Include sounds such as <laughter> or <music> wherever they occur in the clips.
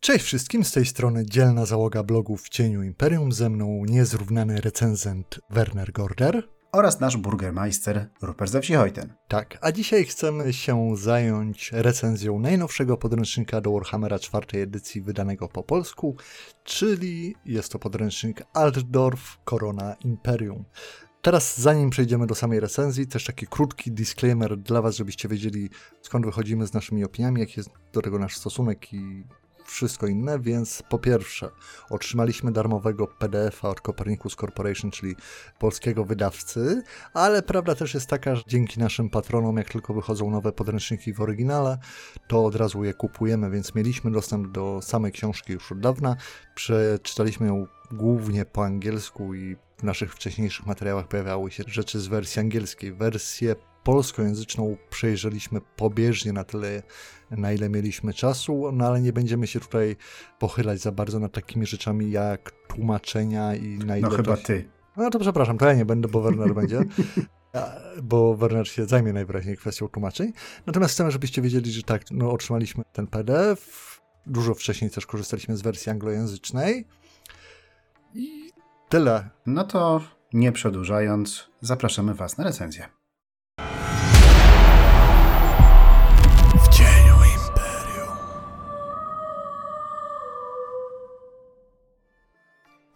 Cześć wszystkim, z tej strony dzielna załoga blogów w cieniu Imperium, ze mną niezrównany recenzent Werner Gorder. Oraz nasz burgermeister Rupert ze wsi. Tak, a dzisiaj chcemy się zająć recenzją najnowszego podręcznika do Warhammera czwartej edycji wydanego po polsku, czyli jest to podręcznik Altdorf Korona Imperium. Teraz, zanim przejdziemy do samej recenzji, też taki krótki disclaimer dla Was, żebyście wiedzieli skąd wychodzimy z naszymi opiniami, jaki jest do tego nasz stosunek i wszystko inne, więc po pierwsze otrzymaliśmy darmowego PDF-a od Copernicus Corporation, czyli polskiego wydawcy, ale prawda też jest taka, że dzięki naszym patronom, jak tylko wychodzą nowe podręczniki w oryginale, to od razu je kupujemy, więc mieliśmy dostęp do samej książki już od dawna. Przeczytaliśmy ją głównie po angielsku i w naszych wcześniejszych materiałach pojawiały się rzeczy z wersji angielskiej. Wersję polskojęzyczną przejrzeliśmy pobieżnie na tyle, na ile mieliśmy czasu, no ale nie będziemy się tutaj pochylać za bardzo nad takimi rzeczami jak tłumaczenia i na ile. No chyba ty. No to przepraszam, to ja nie będę, bo Werner będzie. Bo Werner się zajmie najwyraźniej kwestią tłumaczeń. Natomiast chcemy, żebyście wiedzieli, że tak, no otrzymaliśmy ten PDF. Dużo wcześniej też korzystaliśmy z wersji anglojęzycznej. I tyle. No to nie przedłużając, zapraszamy Was na recenzję.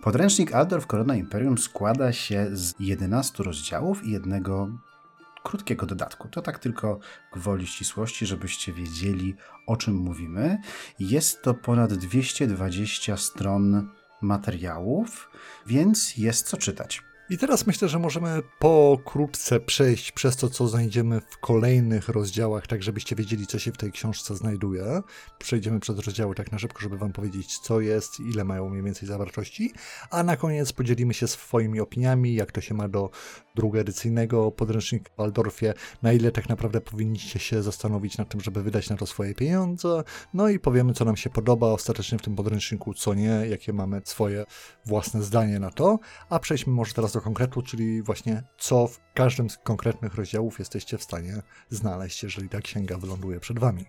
Podręcznik Aldorf Korona Imperium składa się z 11 rozdziałów i jednego krótkiego dodatku. To tak tylko gwoli ścisłości, żebyście wiedzieli, o czym mówimy. Jest to ponad 220 stron materiałów, więc jest co czytać. I teraz myślę, że możemy pokrótce przejść przez to, co znajdziemy w kolejnych rozdziałach, tak żebyście wiedzieli, co się w tej książce znajduje. Przejdziemy przez rozdziały tak na szybko, żeby wam powiedzieć, co jest, ile mają mniej więcej zawartości, a na koniec podzielimy się swoimi opiniami, jak to się ma do drugoedycyjnego podręcznika w Waldorfie, na ile tak naprawdę powinniście się zastanowić nad tym, żeby wydać na to swoje pieniądze, no i powiemy, co nam się podoba ostatecznie w tym podręczniku, co nie, jakie mamy swoje własne zdanie na to, a przejdźmy może teraz do konkretu, czyli właśnie co w każdym z konkretnych rozdziałów jesteście w stanie znaleźć, jeżeli ta księga wyląduje przed wami.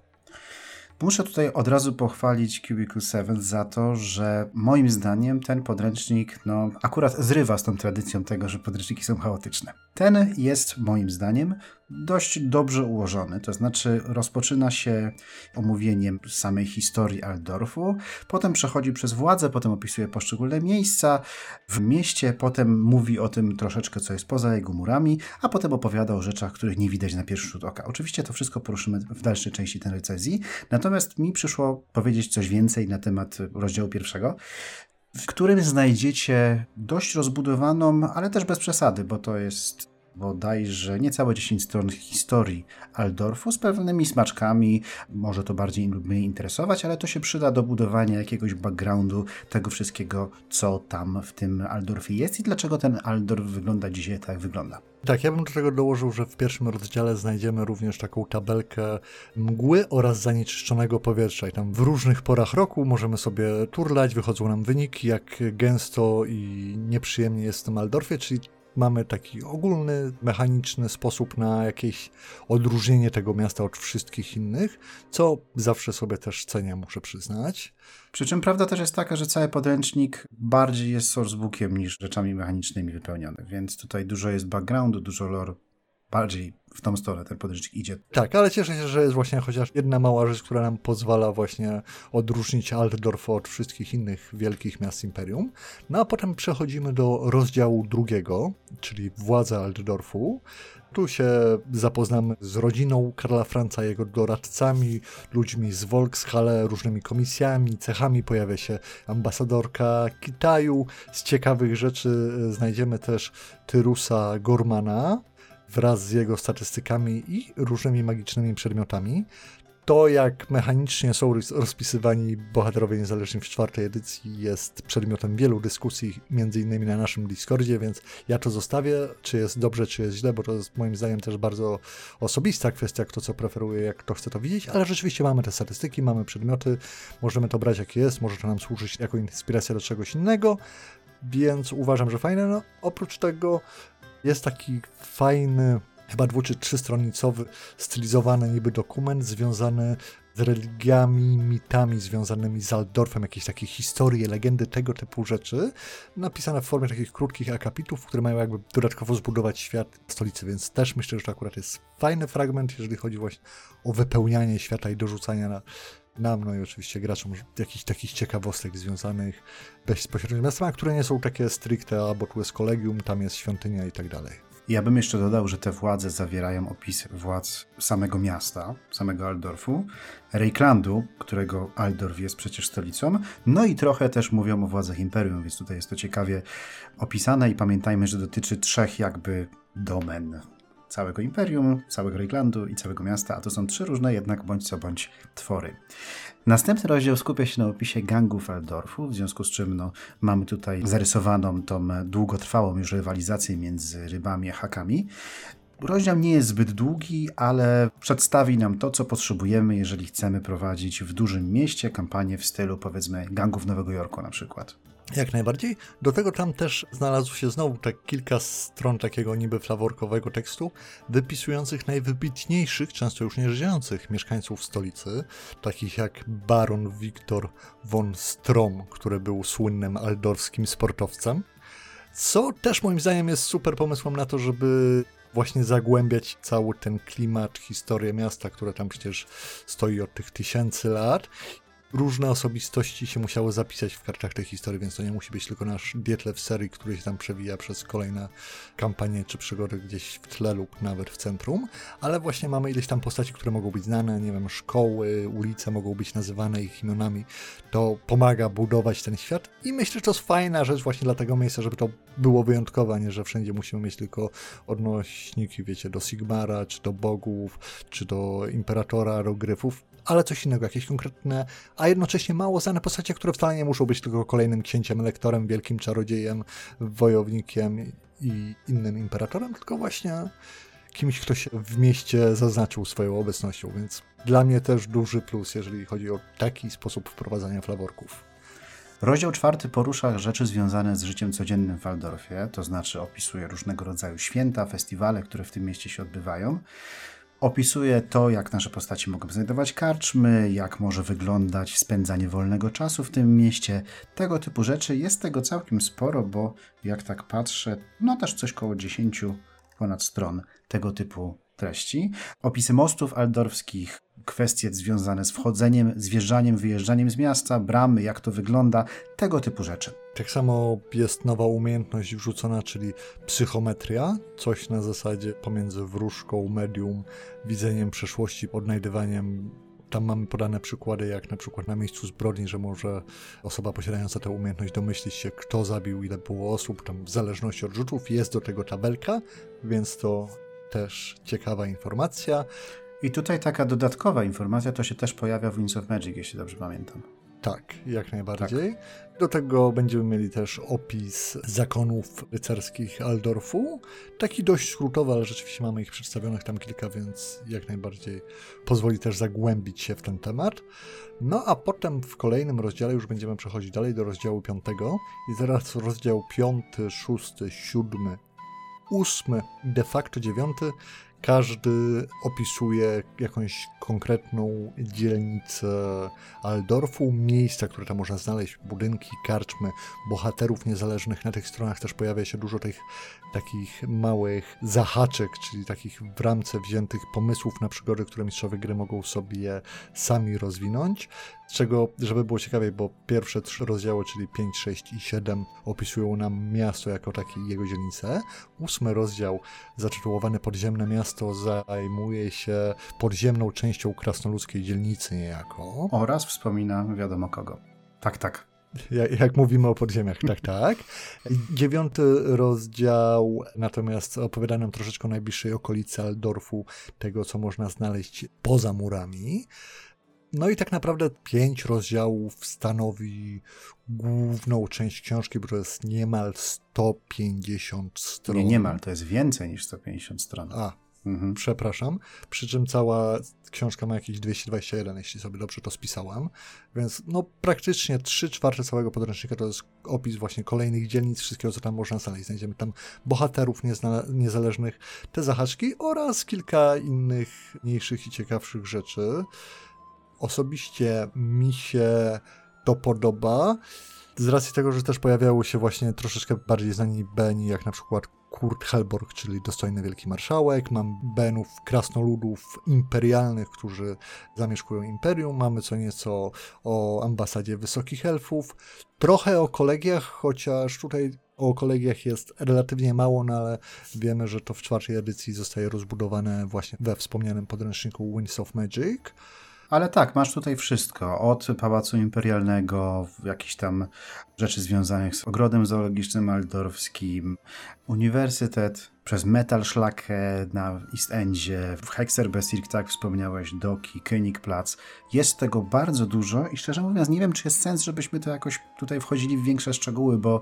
Muszę tutaj od razu pochwalić Cubicle 7 za to, że moim zdaniem ten podręcznik no, akurat zrywa z tą tradycją tego, że podręczniki są chaotyczne. Ten jest moim zdaniem dość dobrze ułożony, to znaczy rozpoczyna się omówieniem samej historii Aldorfu, potem przechodzi przez władzę, potem opisuje poszczególne miejsca w mieście, potem mówi o tym troszeczkę, co jest poza jego murami, a potem opowiada o rzeczach, których nie widać na pierwszy rzut oka. Oczywiście to wszystko poruszymy w dalszej części tej recenzji, natomiast mi przyszło powiedzieć coś więcej na temat rozdziału pierwszego, w którym znajdziecie dość rozbudowaną, ale też bez przesady, bo to jest bodajże niecałe 10 stron historii Aldorfu z pewnymi smaczkami. Może to bardziej lub mniej interesować, ale to się przyda do budowania jakiegoś backgroundu tego wszystkiego, co tam w tym Aldorfie jest i dlaczego ten Aldorf wygląda dzisiaj tak, jak wygląda. Tak, ja bym do tego dołożył, że w pierwszym rozdziale znajdziemy również taką tabelkę mgły oraz zanieczyszczonego powietrza. I tam w różnych porach roku możemy sobie turlać, wychodzą nam wyniki, jak gęsto i nieprzyjemnie jest w tym Aldorfie, czyli mamy taki ogólny, mechaniczny sposób na jakieś odróżnienie tego miasta od wszystkich innych, co zawsze sobie też cenię, muszę przyznać. Przy czym prawda też jest taka, że cały podręcznik bardziej jest sourcebookiem niż rzeczami mechanicznymi wypełniony, więc tutaj dużo jest backgroundu, dużo lore, bardziej w tą stronę ten podręcznik idzie. Tak, ale cieszę się, że jest właśnie chociaż jedna mała rzecz, która nam pozwala właśnie odróżnić Altdorf od wszystkich innych wielkich miast Imperium. No a potem przechodzimy do rozdziału drugiego, czyli władza Altdorfu. Tu się zapoznamy z rodziną Karla Franca, jego doradcami, ludźmi z Volkshalle, różnymi komisjami, cechami. Pojawia się ambasadorka Kitaju. Z ciekawych rzeczy znajdziemy też Tyrusa Gormana, wraz z jego statystykami i różnymi magicznymi przedmiotami. To, jak mechanicznie są rozpisywani bohaterowie niezależni w czwartej edycji, jest przedmiotem wielu dyskusji, między innymi na naszym Discordzie, więc ja to zostawię, czy jest dobrze, czy jest źle, bo to jest moim zdaniem też bardzo osobista kwestia, kto co preferuje, jak kto chce to widzieć, ale rzeczywiście mamy te statystyki, mamy przedmioty, możemy to brać jak jest, może to nam służyć jako inspiracja do czegoś innego, więc uważam, że fajne. No, oprócz tego jest taki fajny, chyba dwu czy trzystronicowy, stylizowany niby dokument związany z religiami, mitami związanymi z Aldorfem, jakieś takie historie, legendy, tego typu rzeczy, napisane w formie takich krótkich akapitów, które mają jakby dodatkowo zbudować świat stolicy, więc też myślę, że to akurat jest fajny fragment, jeżeli chodzi właśnie o wypełnianie świata i dorzucania na, nam, no i oczywiście graczom jakichś takich ciekawostek związanych bezpośrednio z miastem, które nie są takie stricte, albo tu jest kolegium, tam jest świątynia i tak dalej. Ja bym jeszcze dodał, że te władze zawierają opisy władz samego miasta, samego Aldorfu, Reiklandu, którego Aldorf jest przecież stolicą, no i trochę też mówią o władzach Imperium, więc tutaj jest to ciekawie opisane i pamiętajmy, że dotyczy trzech jakby domen całego imperium, całego Reiklandu i całego miasta, a to są trzy różne jednak bądź co bądź twory. Następny rozdział skupia się na opisie gangów Eldorfu, w związku z czym no, mamy tutaj zarysowaną tą długotrwałą już rywalizację między rybami a hakami. Rozdział nie jest zbyt długi, ale przedstawi nam to, co potrzebujemy, jeżeli chcemy prowadzić w dużym mieście kampanię w stylu, powiedzmy, gangów Nowego Jorku na przykład. Jak najbardziej. Do tego tam też znalazło się znowu tak kilka stron takiego niby flaworkowego tekstu, wypisujących najwybitniejszych, często już nieżyjących mieszkańców stolicy, takich jak baron Wiktor von Strom, który był słynnym aldorskim sportowcem. Co też moim zdaniem jest super pomysłem na to, żeby właśnie zagłębiać cały ten klimat, historię miasta, które tam przecież stoi od tych tysięcy lat różne osobistości się musiały zapisać w kartach tej historii, więc to nie musi być tylko nasz w serii, który się tam przewija przez kolejne kampanie czy przygody gdzieś w tle lub nawet w centrum, ale właśnie mamy ileś tam postaci, które mogą być znane, nie wiem, szkoły, ulice mogą być nazywane ich imionami. To pomaga budować ten świat i myślę, że to jest fajna rzecz właśnie dla tego miejsca, żeby to było wyjątkowe, a nie, że wszędzie musimy mieć tylko odnośniki, wiecie, do Sigmara, czy do bogów, czy do imperatora, do gryfów ale coś innego, jakieś konkretne, a jednocześnie mało znane postacie, które wcale nie muszą być tylko kolejnym księciem, lektorem, wielkim czarodziejem, wojownikiem i innym imperatorem, tylko właśnie kimś, kto się w mieście zaznaczył swoją obecnością, więc dla mnie też duży plus, jeżeli chodzi o taki sposób wprowadzania flaworków. Rozdział czwarty porusza rzeczy związane z życiem codziennym w Waldorfie, to znaczy opisuje różnego rodzaju święta, festiwale, które w tym mieście się odbywają. Opisuje to, jak nasze postaci mogą znajdować karczmy, jak może wyglądać spędzanie wolnego czasu w tym mieście. Tego typu rzeczy jest tego całkiem sporo, bo jak tak patrzę, no też coś koło 10 ponad stron tego typu treści. Opisy mostów aldorskich, kwestie związane z wchodzeniem, zjeżdżaniem, wyjeżdżaniem z miasta, bramy, jak to wygląda, tego typu rzeczy. Tak samo jest nowa umiejętność wrzucona, czyli psychometria, coś na zasadzie pomiędzy wróżką, medium, widzeniem przeszłości, odnajdywaniem tam mamy podane przykłady, jak na przykład na miejscu zbrodni, że może osoba posiadająca tę umiejętność domyślić się, kto zabił, ile było osób, tam w zależności od rzutów jest do tego tabelka, więc to też ciekawa informacja. I tutaj taka dodatkowa informacja to się też pojawia w Winds of Magic, jeśli dobrze pamiętam. Tak, jak najbardziej. Tak. Do tego będziemy mieli też opis zakonów rycerskich Aldorfu. Taki dość skrótowy, ale rzeczywiście mamy ich przedstawionych tam kilka, więc jak najbardziej pozwoli też zagłębić się w ten temat. No a potem w kolejnym rozdziale już będziemy przechodzić dalej do rozdziału piątego i zaraz rozdział piąty, szósty, siódmy, ósmy i de facto dziewiąty każdy opisuje jakąś konkretną dzielnicę Aldorfu, miejsca, które tam można znaleźć, budynki, karczmy, bohaterów niezależnych. Na tych stronach też pojawia się dużo tych takich małych zahaczek, czyli takich w ramce wziętych pomysłów na przygody, które mistrzowie gry mogą sobie sami rozwinąć. Z czego, żeby było ciekawiej, bo pierwsze trzy rozdziały, czyli 5, 6 i 7 opisują nam miasto jako takie jego dzielnice. Ósmy rozdział, zatytułowany Podziemne Miasto, zajmuje się podziemną częścią krasnoludzkiej dzielnicy niejako. Oraz wspomina wiadomo kogo. Tak, tak. Jak, jak, mówimy o podziemiach, tak, tak. Dziewiąty rozdział natomiast opowiada nam troszeczkę o najbliższej okolicy Aldorfu, tego co można znaleźć poza murami. No i tak naprawdę pięć rozdziałów stanowi główną część książki, bo to jest niemal 150 stron. Nie niemal, to jest więcej niż 150 stron. A, mhm. przepraszam. Przy czym cała książka ma jakieś 221, jeśli sobie dobrze to spisałam. Więc no praktycznie 3 czwarte całego podręcznika to jest opis właśnie kolejnych dzielnic, wszystkiego co tam można znaleźć. Znajdziemy tam bohaterów niezależnych, te zahaczki oraz kilka innych mniejszych i ciekawszych rzeczy. Osobiście mi się to podoba. Z racji tego, że też pojawiały się właśnie troszeczkę bardziej znani Beni, jak na przykład Kurt Helborg, czyli dostojny wielki marszałek. Mam Benów, krasnoludów imperialnych, którzy zamieszkują imperium. Mamy co nieco o ambasadzie wysokich elfów. Trochę o kolegiach, chociaż tutaj o kolegiach jest relatywnie mało, no ale wiemy, że to w czwartej edycji zostaje rozbudowane właśnie we wspomnianym podręczniku Winds of Magic. Ale tak, masz tutaj wszystko. Od Pałacu Imperialnego, jakieś tam rzeczy związanych z ogrodem zoologicznym aldorfskim, uniwersytet, przez Metal Szlakę na East Endzie, w Hexerbezirk, tak wspomniałeś, Doki, Königplatz. Jest tego bardzo dużo i szczerze mówiąc nie wiem, czy jest sens, żebyśmy to jakoś tutaj wchodzili w większe szczegóły, bo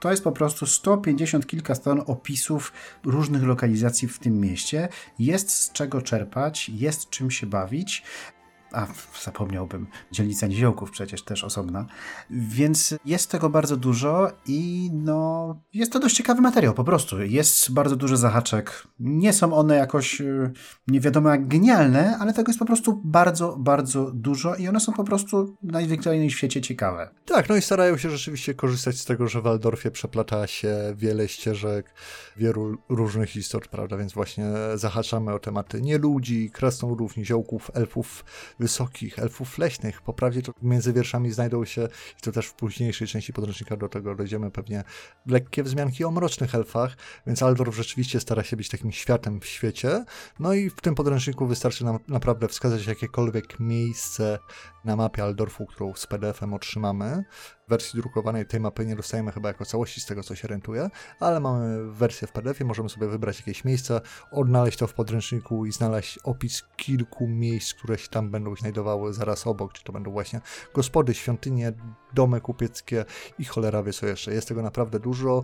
to jest po prostu 150 kilka stron opisów różnych lokalizacji w tym mieście. Jest z czego czerpać, jest czym się bawić a zapomniałbym, dzielnica Niziołków przecież też osobna, więc jest tego bardzo dużo i no, jest to dość ciekawy materiał po prostu. Jest bardzo duży zahaczek. Nie są one jakoś y, nie wiadomo jak genialne, ale tego jest po prostu bardzo, bardzo dużo i one są po prostu w świecie ciekawe. Tak, no i starają się rzeczywiście korzystać z tego, że w Waldorfie przeplata się wiele ścieżek, wielu różnych istot, prawda, więc właśnie zahaczamy o tematy nieludzi, krasnoludów, niziołków, elfów, wysokich, elfów leśnych. Poprawnie to między wierszami znajdą się, i to też w późniejszej części podręcznika do tego dojdziemy pewnie, lekkie wzmianki o mrocznych elfach, więc Aldorf rzeczywiście stara się być takim światem w świecie. No i w tym podręczniku wystarczy nam naprawdę wskazać jakiekolwiek miejsce na mapie Aldorfu, którą z PDF-em otrzymamy. Wersji drukowanej tej mapy nie dostajemy chyba jako całości z tego, co się rentuje, ale mamy wersję w PDF-ie, możemy sobie wybrać jakieś miejsce, odnaleźć to w podręczniku i znaleźć opis kilku miejsc, które się tam będą znajdowały zaraz obok, czy to będą właśnie gospody, świątynie, domy kupieckie i cholera wie co jeszcze. Jest tego naprawdę dużo.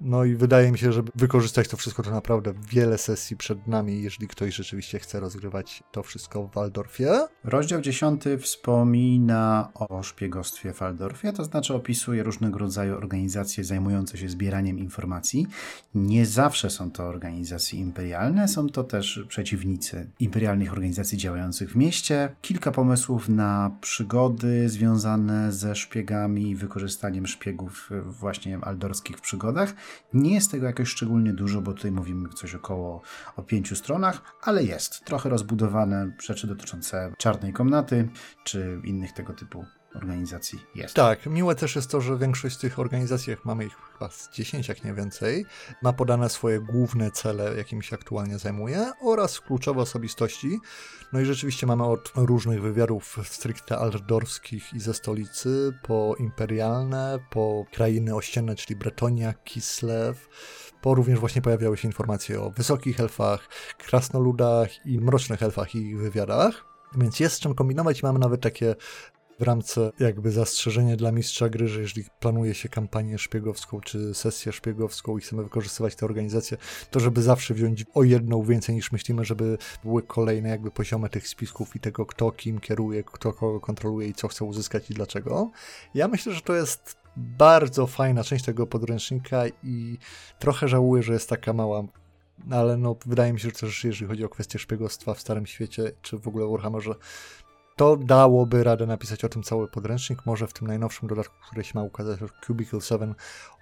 No i wydaje mi się, że wykorzystać to wszystko to naprawdę wiele sesji przed nami, jeżeli ktoś rzeczywiście chce rozgrywać to wszystko w Waldorfie. Rozdział 10 wspomina o szpiegostwie w Waldorfie, to znaczy opisuje różnego rodzaju organizacje zajmujące się zbieraniem informacji. Nie zawsze są to organizacje imperialne, są to też przeciwnicy imperialnych organizacji działających w mieście. Kilka pomysłów na przygody związane ze szpiegami, wykorzystaniem szpiegów właśnie aldorskich w przygodach. Nie jest tego jakoś szczególnie dużo, bo tutaj mówimy coś około o pięciu stronach, ale jest trochę rozbudowane rzeczy dotyczące czarnej komnaty czy innych tego typu organizacji jest. Tak, miłe też jest to, że większość z tych organizacji, jak mamy ich chyba z 10, jak nie więcej, ma podane swoje główne cele, jakimi się aktualnie zajmuje oraz kluczowe osobistości. No i rzeczywiście mamy od różnych wywiadów stricte aldorskich i ze stolicy, po imperialne, po krainy ościenne, czyli Bretonia, Kislev, po również właśnie pojawiały się informacje o wysokich elfach, krasnoludach i mrocznych elfach i ich wywiadach. Więc jest z czym kombinować i mamy nawet takie w ramce jakby zastrzeżenie dla mistrza gry, że jeżeli planuje się kampanię szpiegowską czy sesję szpiegowską i chcemy wykorzystywać tę organizację, to żeby zawsze wziąć o jedną więcej niż myślimy, żeby były kolejne jakby poziomy tych spisków i tego, kto kim kieruje, kto kogo kontroluje i co chce uzyskać i dlaczego. Ja myślę, że to jest bardzo fajna część tego podręcznika i trochę żałuję, że jest taka mała ale no, wydaje mi się, że też jeżeli chodzi o kwestię szpiegostwa w Starym Świecie, czy w ogóle Warhammerze, to dałoby radę napisać o tym cały podręcznik. Może w tym najnowszym dodatku, który się ma ukazać Cubicle 7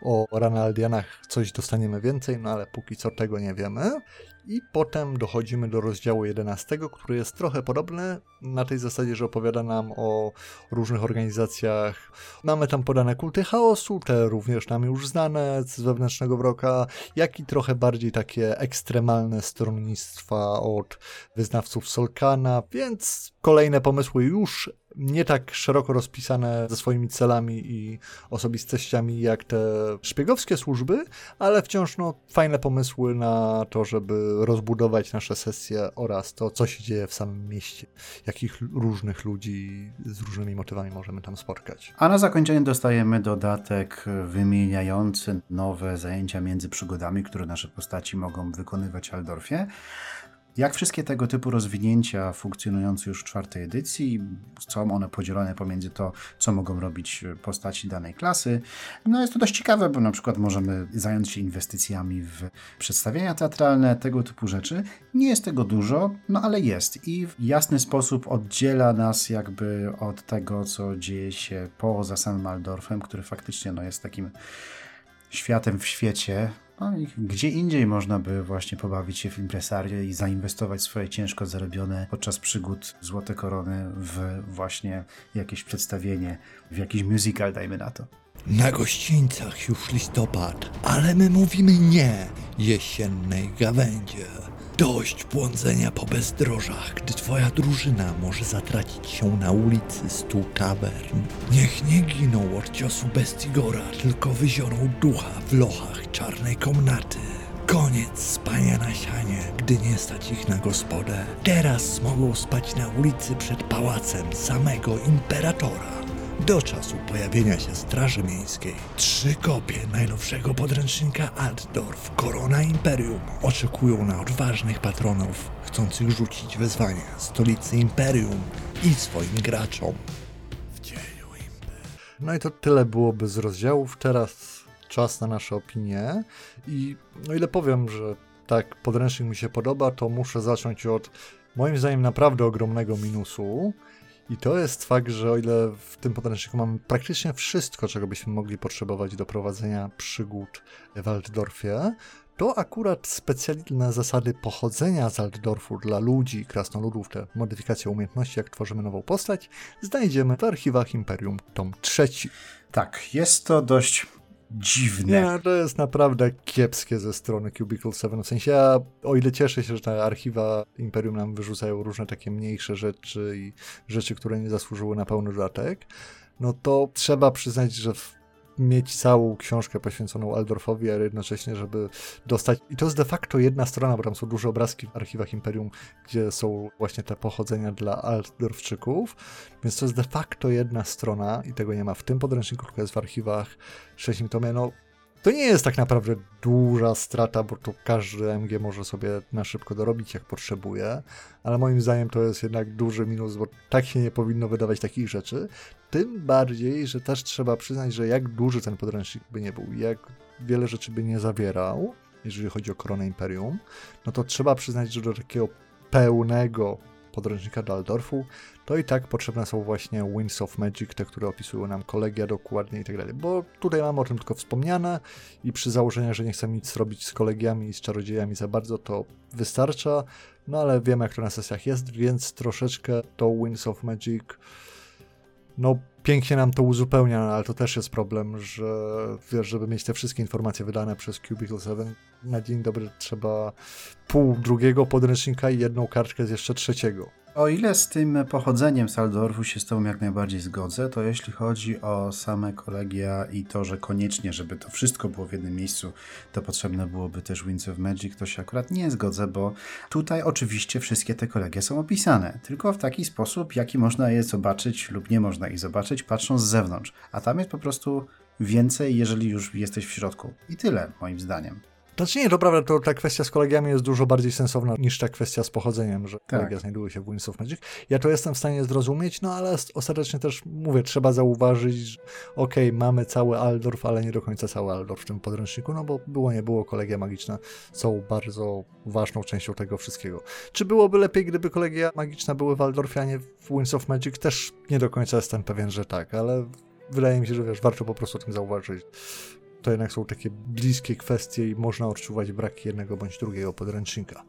o Ranaldianach coś dostaniemy więcej, no ale póki co tego nie wiemy. I potem dochodzimy do rozdziału 11, który jest trochę podobny na tej zasadzie, że opowiada nam o różnych organizacjach. Mamy tam podane kulty chaosu, te również nam już znane z wewnętrznego wroka, jak i trochę bardziej takie ekstremalne stronnictwa od wyznawców Solkana, więc kolejne pomysły już nie tak szeroko rozpisane ze swoimi celami i osobistościami jak te szpiegowskie służby, ale wciąż no, fajne pomysły na to, żeby rozbudować nasze sesje oraz to, co się dzieje w samym mieście, jakich różnych ludzi z różnymi motywami możemy tam spotkać. A na zakończenie dostajemy dodatek wymieniający nowe zajęcia między przygodami, które nasze postaci mogą wykonywać w Aldorfie. Jak wszystkie tego typu rozwinięcia funkcjonujące już w czwartej edycji, są one podzielone pomiędzy to, co mogą robić postaci danej klasy. No jest to dość ciekawe, bo na przykład możemy zająć się inwestycjami w przedstawienia teatralne, tego typu rzeczy. Nie jest tego dużo, no ale jest i w jasny sposób oddziela nas jakby od tego, co dzieje się poza samym Aldorfem, który faktycznie no, jest takim światem w świecie, gdzie indziej można by właśnie pobawić się w impresarię i zainwestować swoje ciężko zarobione podczas przygód Złote Korony w właśnie jakieś przedstawienie, w jakiś musical, dajmy na to. Na gościńcach już listopad, ale my mówimy nie jesiennej gawędzie. Dość błądzenia po bezdrożach, gdy twoja drużyna może zatracić się na ulicy stu tavern. Niech nie giną od ciosu Bestigora, tylko wyzioną ducha w lochach czarnej komnaty. Koniec spania na sianie, gdy nie stać ich na gospodę. Teraz mogą spać na ulicy przed pałacem samego imperatora do czasu pojawienia się Straży Miejskiej. Trzy kopie najnowszego podręcznika Altdorf, Korona Imperium, oczekują na odważnych patronów, chcących rzucić wyzwanie stolicy Imperium i swoim graczom. No i to tyle byłoby z rozdziałów. Teraz czas na nasze opinie i no ile powiem, że tak podręcznik mi się podoba, to muszę zacząć od moim zdaniem naprawdę ogromnego minusu, i to jest fakt, że o ile w tym podręczniku mamy praktycznie wszystko, czego byśmy mogli potrzebować do prowadzenia przygód w Altdorfie, to akurat specjalne zasady pochodzenia z Altdorfu dla ludzi, krasnoludów, te modyfikacje umiejętności, jak tworzymy nową postać, znajdziemy w archiwach Imperium tom trzeci. Tak, jest to dość dziwne. Nie, to jest naprawdę kiepskie ze strony Cubicle 7. W sensie, ja, o ile cieszę się, że te archiwa Imperium nam wyrzucają różne takie mniejsze rzeczy i rzeczy, które nie zasłużyły na pełny dodatek, no to trzeba przyznać, że mieć całą książkę poświęconą Aldorfowi, a jednocześnie, żeby dostać. I to jest de facto jedna strona, bo tam są duże obrazki w archiwach Imperium, gdzie są właśnie te pochodzenia dla Aldorfczyków. Więc to jest de facto jedna strona i tego nie ma w tym podręczniku, tylko jest w archiwach trzecim tomie. No, to nie jest tak naprawdę duża strata, bo to każdy MG może sobie na szybko dorobić, jak potrzebuje, ale moim zdaniem to jest jednak duży minus, bo tak się nie powinno wydawać takich rzeczy. Tym bardziej, że też trzeba przyznać, że jak duży ten podręcznik by nie był, jak wiele rzeczy by nie zawierał, jeżeli chodzi o koronę Imperium, no to trzeba przyznać, że do takiego pełnego podręcznika Daldorfu, to i tak potrzebne są właśnie Winds of Magic, te, które opisują nam kolegia dokładnie i tak dalej. Bo tutaj mamy o tym tylko wspomniane i przy założeniu, że nie chcemy nic robić z kolegiami i z czarodziejami za bardzo, to wystarcza. No ale wiemy, jak to na sesjach jest, więc troszeczkę to Winds of Magic no pięknie nam to uzupełnia, ale to też jest problem, że wiesz, żeby mieć te wszystkie informacje wydane przez Cubicle 7, na dzień dobry trzeba pół drugiego podręcznika i jedną kartkę z jeszcze trzeciego. O ile z tym pochodzeniem Saldorfu się z Tobą jak najbardziej zgodzę, to jeśli chodzi o same kolegia i to, że koniecznie, żeby to wszystko było w jednym miejscu, to potrzebne byłoby też Winds of Magic, to się akurat nie zgodzę, bo tutaj oczywiście wszystkie te kolegia są opisane, tylko w taki sposób, jaki można je zobaczyć lub nie można ich zobaczyć, patrząc z zewnątrz. A tam jest po prostu więcej, jeżeli już jesteś w środku. I tyle, moim zdaniem. Znaczy nie, to prawda, to ta kwestia z kolegiami jest dużo bardziej sensowna niż ta kwestia z pochodzeniem, że tak. kolegia znajdują się w Winds of Magic. Ja to jestem w stanie zrozumieć, no ale ostatecznie też mówię, trzeba zauważyć, że okej, okay, mamy cały Aldorf, ale nie do końca cały Aldorf w tym podręczniku, no bo było, nie było, kolegia magiczne są bardzo ważną częścią tego wszystkiego. Czy byłoby lepiej, gdyby kolegia magiczne były w Aldorfie, a nie w Winds of Magic? Też nie do końca jestem pewien, że tak, ale wydaje mi się, że wiesz, warto po prostu o tym zauważyć to jednak są takie bliskie kwestie i można odczuwać brak jednego bądź drugiego podręcznika.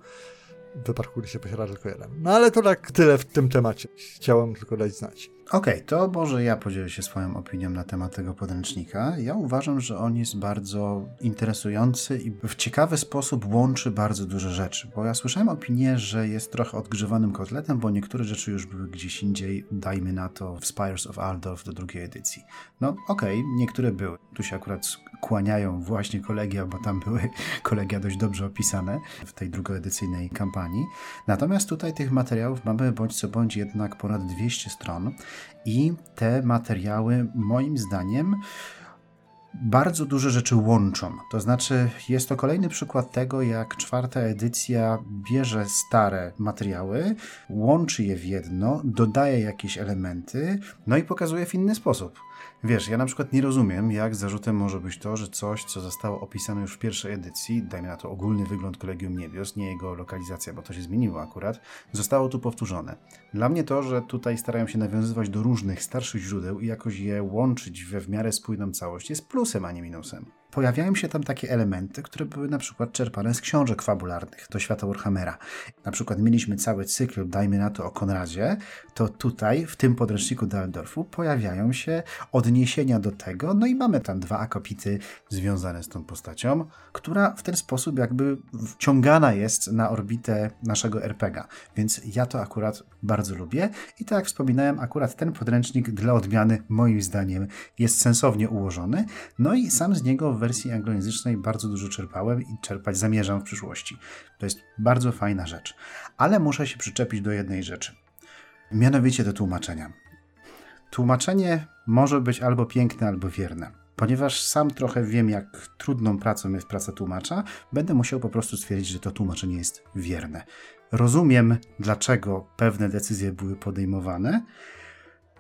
W wypadku, gdy się posiada tylko jeden. No ale to tak tyle w tym temacie. Chciałem tylko dać znać. Okej, okay, to może ja podzielę się swoją opinią na temat tego podręcznika. Ja uważam, że on jest bardzo interesujący i w ciekawy sposób łączy bardzo duże rzeczy. Bo ja słyszałem opinię, że jest trochę odgrzewanym kotletem, bo niektóre rzeczy już były gdzieś indziej, dajmy na to w Spires of Aldorf do drugiej edycji. No okej, okay, niektóre były. Tu się akurat kłaniają właśnie kolegia, bo tam były <laughs> kolegia dość dobrze opisane w tej drugoedycyjnej kampanii. Natomiast tutaj tych materiałów mamy bądź co bądź jednak ponad 200 stron i te materiały moim zdaniem bardzo duże rzeczy łączą. To znaczy, jest to kolejny przykład tego, jak czwarta edycja bierze stare materiały, łączy je w jedno, dodaje jakieś elementy, no i pokazuje w inny sposób. Wiesz, ja na przykład nie rozumiem, jak zarzutem może być to, że coś, co zostało opisane już w pierwszej edycji, dajmy na to ogólny wygląd Kolegium Niebios, nie jego lokalizacja, bo to się zmieniło akurat, zostało tu powtórzone. Dla mnie to, że tutaj starają się nawiązywać do różnych starszych źródeł i jakoś je łączyć we w miarę spójną całość, jest plusem, a nie minusem pojawiają się tam takie elementy, które były na przykład czerpane z książek fabularnych do świata Warhammera. Na przykład mieliśmy cały cykl, dajmy na to o Konradzie, to tutaj, w tym podręczniku Daldorfu, pojawiają się odniesienia do tego, no i mamy tam dwa akopity związane z tą postacią, która w ten sposób jakby wciągana jest na orbitę naszego RPGa. Więc ja to akurat bardzo lubię i tak jak wspominałem, akurat ten podręcznik dla odmiany moim zdaniem jest sensownie ułożony, no i sam z niego wersji anglojęzycznej bardzo dużo czerpałem i czerpać zamierzam w przyszłości. To jest bardzo fajna rzecz. Ale muszę się przyczepić do jednej rzeczy. Mianowicie do tłumaczenia. Tłumaczenie może być albo piękne, albo wierne. Ponieważ sam trochę wiem, jak trudną pracą jest praca tłumacza, będę musiał po prostu stwierdzić, że to tłumaczenie jest wierne. Rozumiem, dlaczego pewne decyzje były podejmowane,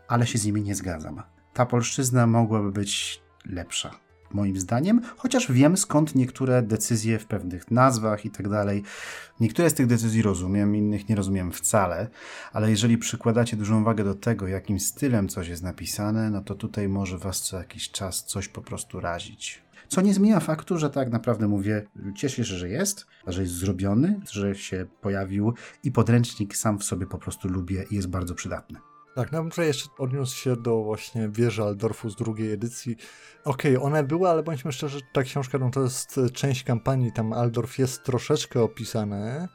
ale się z nimi nie zgadzam. Ta polszczyzna mogłaby być lepsza moim zdaniem, chociaż wiem skąd niektóre decyzje w pewnych nazwach i tak dalej. Niektóre z tych decyzji rozumiem, innych nie rozumiem wcale, ale jeżeli przykładacie dużą wagę do tego, jakim stylem coś jest napisane, no to tutaj może was co jakiś czas coś po prostu razić. Co nie zmienia faktu, że tak naprawdę mówię, cieszę się, że jest, że jest zrobiony, że się pojawił i podręcznik sam w sobie po prostu lubię i jest bardzo przydatny. Tak, no muszę jeszcze odniósł się do właśnie wieży Aldorfu z drugiej edycji. Okej, okay, one były, ale bądźmy szczerzy, ta książka no to jest część kampanii, tam Aldorf jest troszeczkę opisany.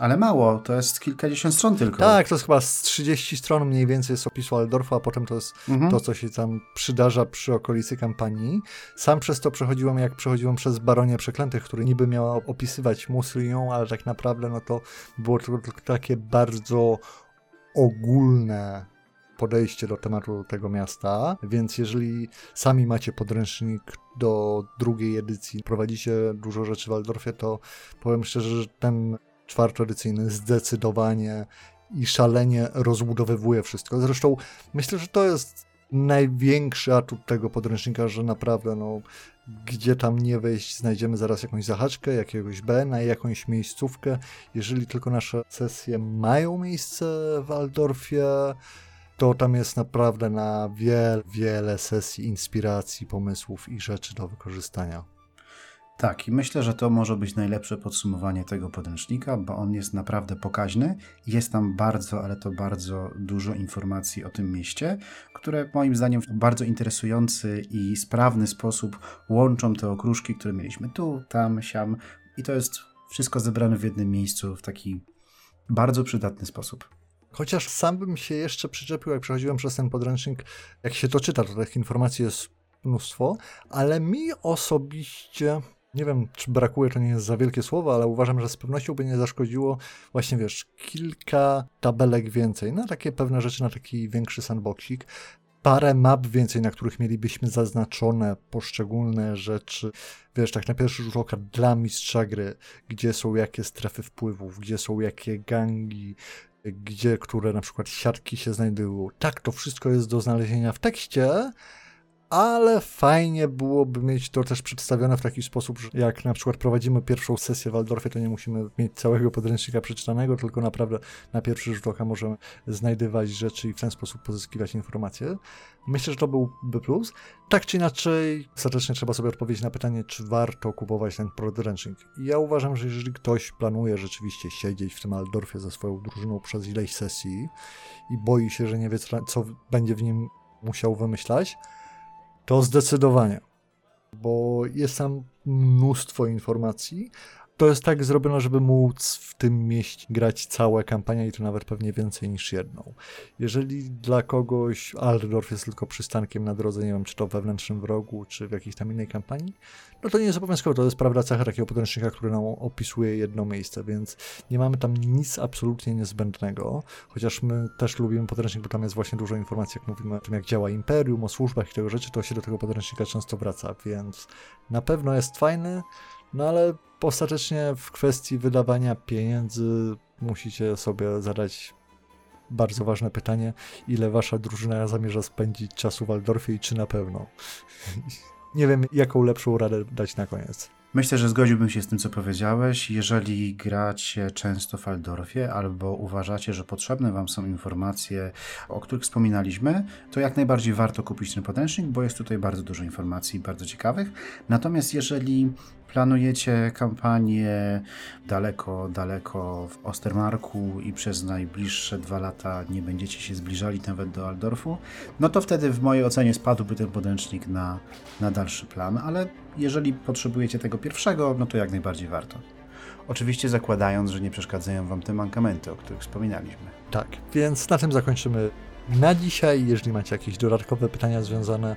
Ale mało, to jest kilkadziesiąt stron tylko. Tak, to jest chyba z 30 stron mniej więcej jest opisu Aldorfu, a potem to jest mhm. to, co się tam przydarza przy okolicy kampanii. Sam przez to przechodziłem, jak przechodziłem przez Baronie Przeklętych, który niby miała opisywać Muslią, ale tak naprawdę no to było tylko takie bardzo ogólne podejście do tematu tego miasta, więc jeżeli sami macie podręcznik do drugiej edycji, prowadzicie dużo rzeczy w Waldorfie, to powiem szczerze, że ten czwartoedycyjny zdecydowanie i szalenie rozbudowywuje wszystko. Zresztą myślę, że to jest największy atut tego podręcznika, że naprawdę no, gdzie tam nie wejść, znajdziemy zaraz jakąś zahaczkę, jakiegoś B na jakąś miejscówkę. Jeżeli tylko nasze sesje mają miejsce w Waldorfie, to tam jest naprawdę na wiele, wiele sesji inspiracji, pomysłów i rzeczy do wykorzystania. Tak, i myślę, że to może być najlepsze podsumowanie tego podręcznika, bo on jest naprawdę pokaźny. Jest tam bardzo, ale to bardzo dużo informacji o tym mieście, które moim zdaniem w bardzo interesujący i sprawny sposób łączą te okruszki, które mieliśmy tu, tam, siam. I to jest wszystko zebrane w jednym miejscu w taki bardzo przydatny sposób. Chociaż sam bym się jeszcze przyczepił, jak przechodziłem przez ten podręcznik, jak się to czyta, to tych informacji jest mnóstwo, ale mi osobiście, nie wiem, czy brakuje, to nie jest za wielkie słowo, ale uważam, że z pewnością by nie zaszkodziło właśnie, wiesz, kilka tabelek więcej, na takie pewne rzeczy, na taki większy sandboxik, parę map więcej, na których mielibyśmy zaznaczone poszczególne rzeczy, wiesz, tak na pierwszy rzut oka dla mistrza gry, gdzie są jakie strefy wpływów, gdzie są jakie gangi, gdzie które na przykład siatki się znajdują. Tak, to wszystko jest do znalezienia w tekście, ale fajnie byłoby mieć to też przedstawione w taki sposób, że jak na przykład prowadzimy pierwszą sesję w Waldorfie, to nie musimy mieć całego podręcznika przeczytanego, tylko naprawdę na pierwszy rzut oka możemy znajdywać rzeczy i w ten sposób pozyskiwać informacje. Myślę, że to byłby plus. Tak czy inaczej, ostatecznie trzeba sobie odpowiedzieć na pytanie, czy warto kupować ten podręcznik. Ja uważam, że jeżeli ktoś planuje rzeczywiście siedzieć w tym Waldorfie ze swoją drużyną przez ileś sesji i boi się, że nie wie, co będzie w nim musiał wymyślać, to zdecydowanie, bo jest tam mnóstwo informacji, to jest tak zrobione, żeby móc w tym mieście grać całe kampania i to nawet pewnie więcej niż jedną. Jeżeli dla kogoś Aldorf jest tylko przystankiem na drodze, nie wiem, czy to wewnętrznym wrogu, czy w jakiejś tam innej kampanii, no to nie jest obowiązkowe, to jest prawda cecha takiego podręcznika, który nam opisuje jedno miejsce, więc nie mamy tam nic absolutnie niezbędnego, chociaż my też lubimy podręcznik, bo tam jest właśnie dużo informacji, jak mówimy o tym, jak działa imperium, o służbach i tego rzeczy, to się do tego podręcznika często wraca, więc na pewno jest fajny, no ale ostatecznie w kwestii wydawania pieniędzy musicie sobie zadać bardzo ważne pytanie, ile wasza drużyna zamierza spędzić czasu w Waldorfie i czy na pewno. <laughs> Nie wiem, jaką lepszą radę dać na koniec. Myślę, że zgodziłbym się z tym, co powiedziałeś. Jeżeli gracie często w Aldorfie albo uważacie, że potrzebne Wam są informacje, o których wspominaliśmy, to jak najbardziej warto kupić ten podręcznik, bo jest tutaj bardzo dużo informacji bardzo ciekawych. Natomiast jeżeli planujecie kampanię daleko, daleko w Ostermarku i przez najbliższe dwa lata nie będziecie się zbliżali nawet do Aldorfu, no to wtedy w mojej ocenie spadłby ten podręcznik na, na dalszy plan, ale jeżeli potrzebujecie tego pierwszego, no to jak najbardziej warto. Oczywiście zakładając, że nie przeszkadzają Wam te mankamenty, o których wspominaliśmy. Tak, więc na tym zakończymy na dzisiaj. Jeżeli macie jakieś dodatkowe pytania związane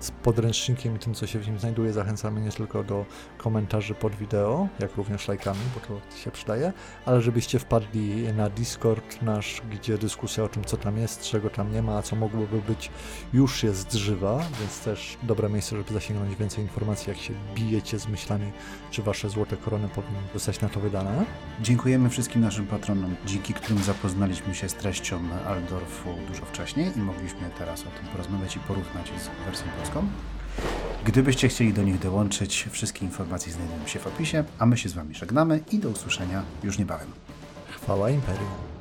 z podręcznikiem i tym, co się w nim znajduje, zachęcamy nie tylko do komentarzy pod wideo, jak również lajkami, bo to się przydaje, ale żebyście wpadli na Discord nasz, gdzie dyskusja o tym, co tam jest, czego tam nie ma, a co mogłoby być, już jest żywa, więc też dobre miejsce, żeby zasięgnąć więcej informacji, jak się bijecie z myślami, czy wasze złote korony powinny zostać na to wydane. Dziękujemy wszystkim naszym patronom, dzięki którym zapoznaliśmy się z treścią Aldorfu dużo wcześniej i mogliśmy teraz o tym porozmawiać i porównać z wersją polską. Gdybyście chcieli do nich dołączyć, wszystkie informacje znajdują się w opisie, a my się z Wami żegnamy i do usłyszenia już niebawem. Chwała Imperium.